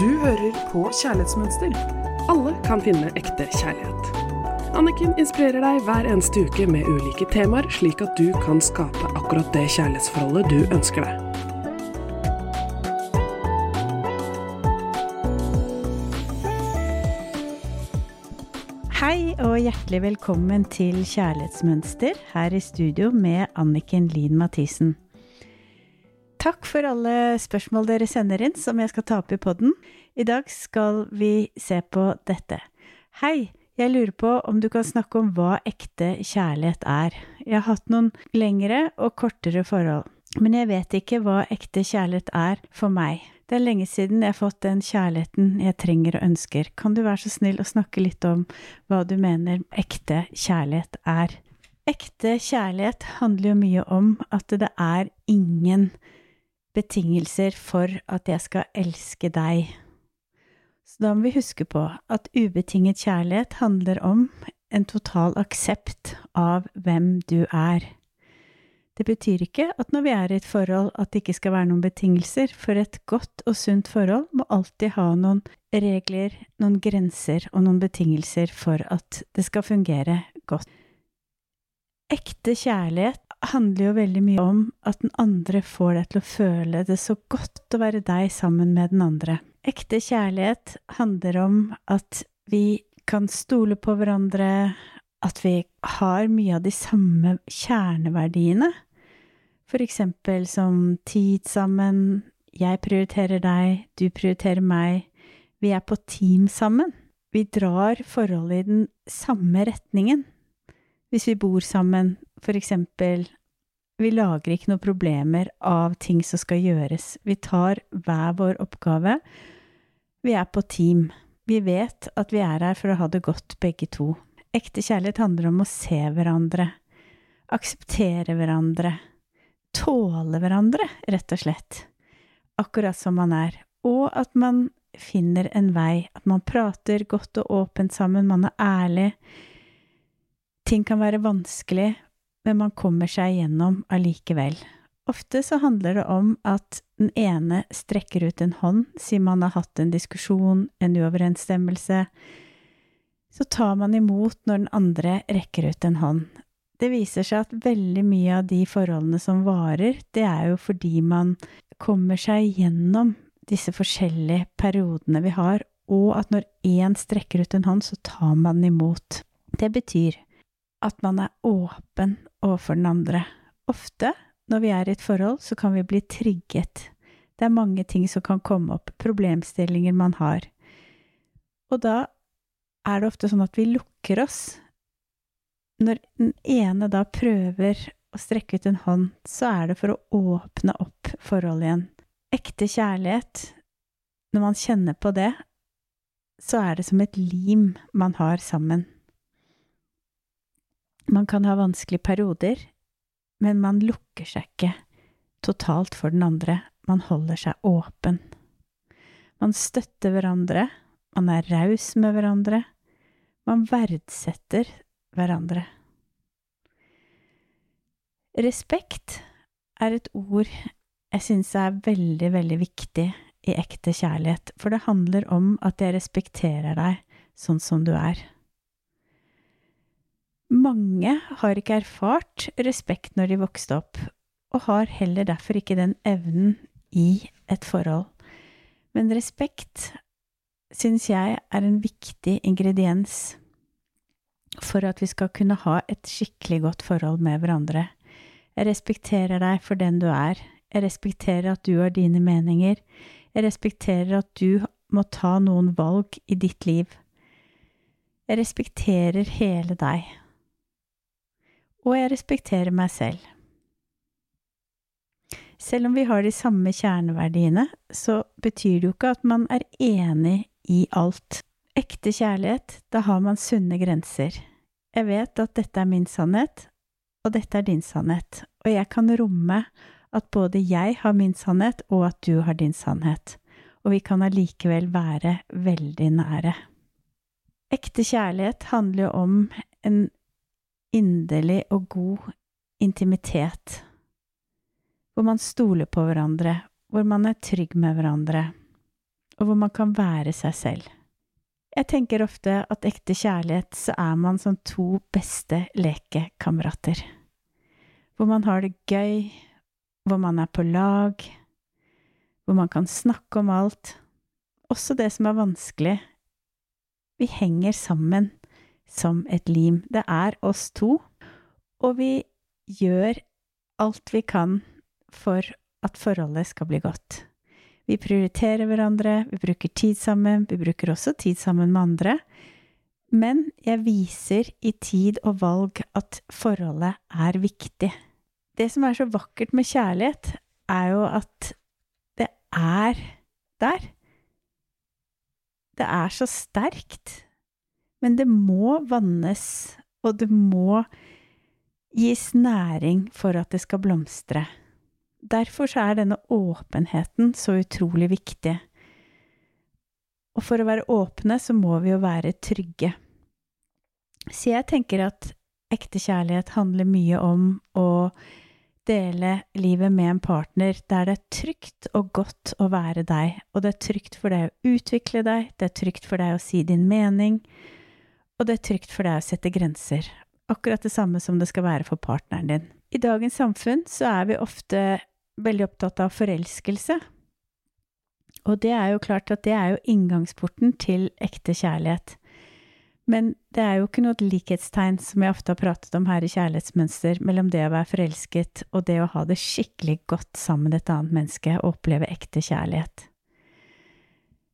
Du hører på Kjærlighetsmønster. Alle kan finne ekte kjærlighet. Anniken inspirerer deg hver eneste uke med ulike temaer, slik at du kan skape akkurat det kjærlighetsforholdet du ønsker deg. Hei og hjertelig velkommen til Kjærlighetsmønster her i studio med Anniken Lien Mathisen. Takk for alle spørsmål dere sender inn som jeg skal ta opp i podden. I dag skal vi se på dette. Hei, jeg lurer på om du kan snakke om hva ekte kjærlighet er. Jeg har hatt noen lengre og kortere forhold, men jeg vet ikke hva ekte kjærlighet er for meg. Det er lenge siden jeg har fått den kjærligheten jeg trenger og ønsker. Kan du være så snill å snakke litt om hva du mener ekte kjærlighet er? Ekte kjærlighet handler jo mye om at det er ingen betingelser for at jeg skal elske deg. Så da må vi huske på at ubetinget kjærlighet handler om en total aksept av hvem du er. Det betyr ikke at når vi er i et forhold at det ikke skal være noen betingelser, for et godt og sunt forhold må alltid ha noen regler, noen grenser og noen betingelser for at det skal fungere godt. Ekte kjærlighet handler jo veldig mye om at den andre får deg til å føle det så godt å være deg sammen med den andre. Ekte kjærlighet handler om at vi kan stole på hverandre, at vi har mye av de samme kjerneverdiene for eksempel som tid sammen, jeg prioriterer deg, du prioriterer meg, vi er på team sammen. Vi drar forholdet i den samme retningen. Hvis vi bor sammen, for eksempel, vi lager ikke noen problemer av ting som skal gjøres, vi tar hver vår oppgave. Vi er på team. Vi vet at vi er her for å ha det godt, begge to. Ekte kjærlighet handler om å se hverandre, akseptere hverandre, tåle hverandre, rett og slett, akkurat som man er, og at man finner en vei, at man prater godt og åpent sammen, man er ærlig. Ting kan være vanskelig, men man kommer seg igjennom allikevel. Ofte så handler det om at den ene strekker ut en hånd, siden man har hatt en diskusjon, en uoverensstemmelse. Så tar man imot når den andre rekker ut en hånd det viser seg at veldig mye av de forholdene som varer, det er jo fordi man kommer seg gjennom disse forskjellige periodene vi har, og at når én strekker ut en hånd, så tar man den imot. Det betyr at man er åpen overfor den andre. Ofte når vi er i et forhold, så kan vi bli trigget. Det er mange ting som kan komme opp, problemstillinger man har. Og da er det ofte sånn at vi lukker oss når den ene da prøver å strekke ut en hånd, så er det for å åpne opp forholdet igjen. Ekte kjærlighet, når man kjenner på det, så er det som et lim man har sammen. Man kan ha vanskelige perioder, men man lukker seg ikke totalt for den andre, man holder seg åpen. Man støtter hverandre, man er raus med hverandre, man verdsetter hverandre. Respekt er et ord jeg syns er veldig, veldig viktig i ekte kjærlighet, for det handler om at jeg respekterer deg sånn som du er. Mange har ikke erfart respekt når de vokste opp, og har heller derfor ikke den evnen i et forhold. Men respekt syns jeg er en viktig ingrediens for at vi skal kunne ha et skikkelig godt forhold med hverandre. Jeg respekterer deg for den du er. Jeg respekterer at du har dine meninger. Jeg respekterer at du må ta noen valg i ditt liv. Jeg respekterer hele deg. Og jeg respekterer meg selv. Selv om vi har de samme kjerneverdiene, så betyr det jo ikke at man er enig i alt. Ekte kjærlighet, da har man sunne grenser. Jeg vet at dette er min sannhet, og dette er din sannhet, og jeg kan romme at både jeg har min sannhet, og at du har din sannhet, og vi kan allikevel være veldig nære. Ekte kjærlighet handler jo om en inderlig og god intimitet, hvor man stoler på hverandre, hvor man er trygg med hverandre, og hvor man kan være seg selv. Jeg tenker ofte at ekte kjærlighet så er man som to beste lekekamerater. Hvor man har det gøy, hvor man er på lag, hvor man kan snakke om alt, også det som er vanskelig. Vi henger sammen som et lim. Det er oss to, og vi gjør alt vi kan for at forholdet skal bli godt. Vi prioriterer hverandre, vi bruker tid sammen, vi bruker også tid sammen med andre. Men jeg viser i tid og valg at forholdet er viktig. Det som er så vakkert med kjærlighet, er jo at det er der. Det er så sterkt. Men det må vannes, og det må gis næring for at det skal blomstre. Derfor er denne åpenheten så utrolig viktig. Og for å være åpne, så må vi jo være trygge. Så jeg tenker at ekte kjærlighet handler mye om å dele livet med en partner der det er trygt og godt å være deg, og det er trygt for deg å utvikle deg, det er trygt for deg å si din mening, og det er trygt for deg å sette grenser. Akkurat det samme som det skal være for partneren din. I dagens samfunn så er vi ofte veldig opptatt av forelskelse. Og det er jo klart at det er jo inngangsporten til ekte kjærlighet. Men det er jo ikke noe likhetstegn, som jeg ofte har pratet om her i Kjærlighetsmønster, mellom det å være forelsket og det å ha det skikkelig godt sammen med et annet menneske og oppleve ekte kjærlighet.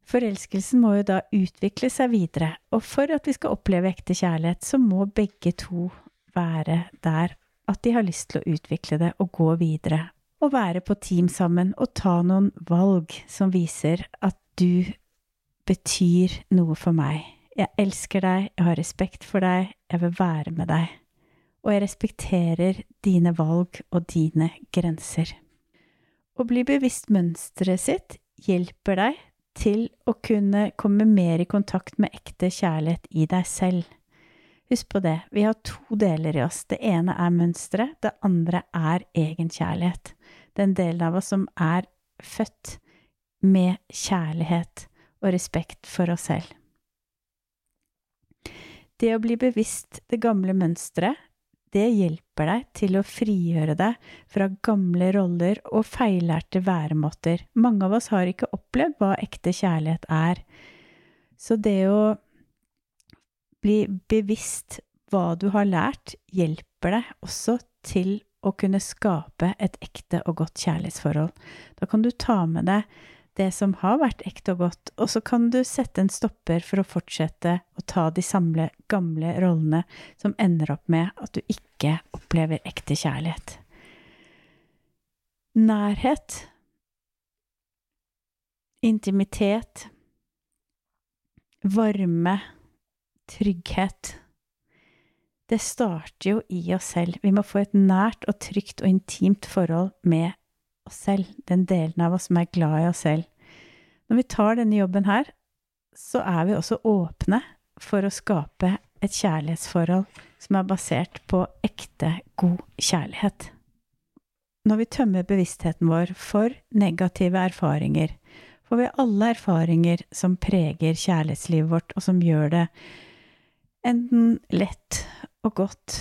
Forelskelsen må jo da utvikle seg videre, og for at vi skal oppleve ekte kjærlighet, så må begge to være der at de har lyst til å utvikle det og gå videre å være på team sammen og ta noen valg som viser at du betyr noe for meg. Jeg elsker deg, jeg har respekt for deg, jeg vil være med deg. Og jeg respekterer dine valg og dine grenser. Å bli bevisst mønsteret sitt hjelper deg til å kunne komme mer i kontakt med ekte kjærlighet i deg selv. Husk på det, vi har to deler i oss. Det ene er mønsteret, det andre er egenkjærlighet den delen av oss som er født med kjærlighet og respekt for oss selv. Det å bli bevisst det gamle mønsteret, det hjelper deg til å frigjøre deg fra gamle roller og feillærte væremåter. Mange av oss har ikke opplevd hva ekte kjærlighet er. Så det å bli bevisst hva du har lært, hjelper deg også til å kunne skape et ekte og godt kjærlighetsforhold. Da kan du ta med deg det som har vært ekte og godt, og så kan du sette en stopper for å fortsette å ta de samle, gamle rollene som ender opp med at du ikke opplever ekte kjærlighet. Nærhet, intimitet, varme, trygghet det starter jo i oss selv. Vi må få et nært og trygt og intimt forhold med oss selv, den delen av oss som er glad i oss selv. Når vi tar denne jobben her, så er vi også åpne for å skape et kjærlighetsforhold som er basert på ekte, god kjærlighet. Når vi tømmer bevisstheten vår for negative erfaringer, får vi alle erfaringer som preger kjærlighetslivet vårt, og som gjør det enten lett og godt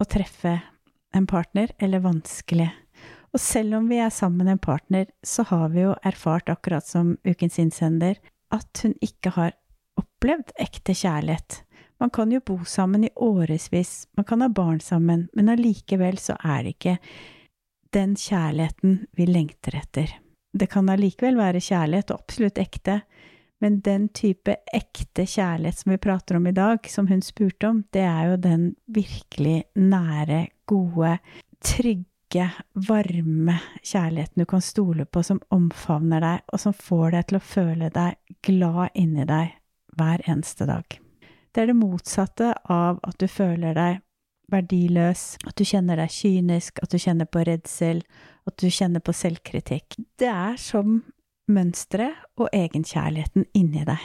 å treffe en partner, eller vanskelig. Og selv om vi er sammen med en partner, så har vi jo erfart, akkurat som ukens innsender, at hun ikke har opplevd ekte kjærlighet. Man kan jo bo sammen i årevis, man kan ha barn sammen, men allikevel så er det ikke den kjærligheten vi lengter etter. Det kan allikevel være kjærlighet, og absolutt ekte, men den type ekte kjærlighet som vi prater om i dag, som hun spurte om, det er jo den virkelig nære, gode, trygge, varme kjærligheten du kan stole på, som omfavner deg, og som får deg til å føle deg glad inni deg hver eneste dag. Det er det motsatte av at du føler deg verdiløs, at du kjenner deg kynisk, at du kjenner på redsel, at du kjenner på selvkritikk. Det er som mønsteret og egenkjærligheten inni deg.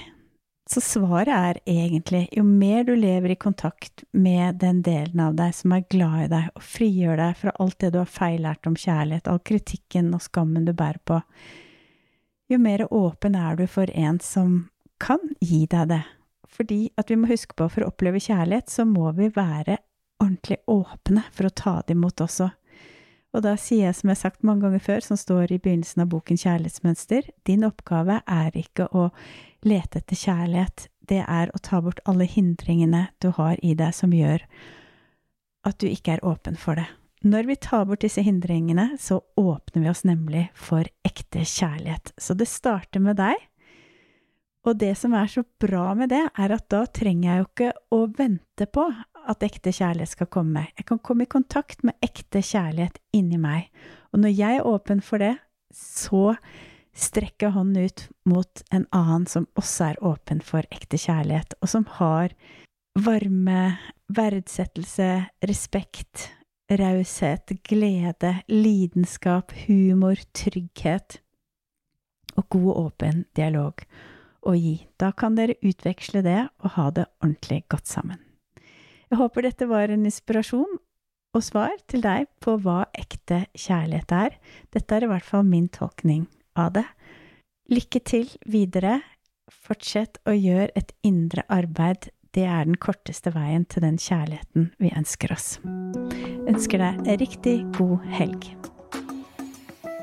Så svaret er egentlig jo mer du lever i kontakt med den delen av deg som er glad i deg, og frigjør deg fra alt det du har feillært om kjærlighet, all kritikken og skammen du bærer på, jo mer åpen er du for en som kan gi deg det. Fordi at vi må huske på, for å oppleve kjærlighet, så må vi være ordentlig åpne for å ta det imot også. Og da sier jeg som jeg har sagt mange ganger før, som står i begynnelsen av boken Kjærlighetsmønster, din oppgave er ikke å lete etter kjærlighet, det er å ta bort alle hindringene du har i deg som gjør at du ikke er åpen for det. Når vi tar bort disse hindringene, så åpner vi oss nemlig for ekte kjærlighet. Så det starter med deg. Og det som er så bra med det, er at da trenger jeg jo ikke å vente på at ekte kjærlighet skal komme. Jeg kan komme i kontakt med ekte kjærlighet inni meg. Og når jeg er åpen for det, så strekker jeg hånden ut mot en annen som også er åpen for ekte kjærlighet, og som har varme, verdsettelse, respekt, raushet, glede, lidenskap, humor, trygghet og god og åpen dialog å gi. Da kan dere utveksle det og ha det ordentlig godt sammen. Jeg håper dette var en inspirasjon og svar til deg på hva ekte kjærlighet er. Dette er i hvert fall min tolkning av det. Lykke til videre. Fortsett å gjøre et indre arbeid. Det er den korteste veien til den kjærligheten vi ønsker oss. ønsker deg en riktig god helg.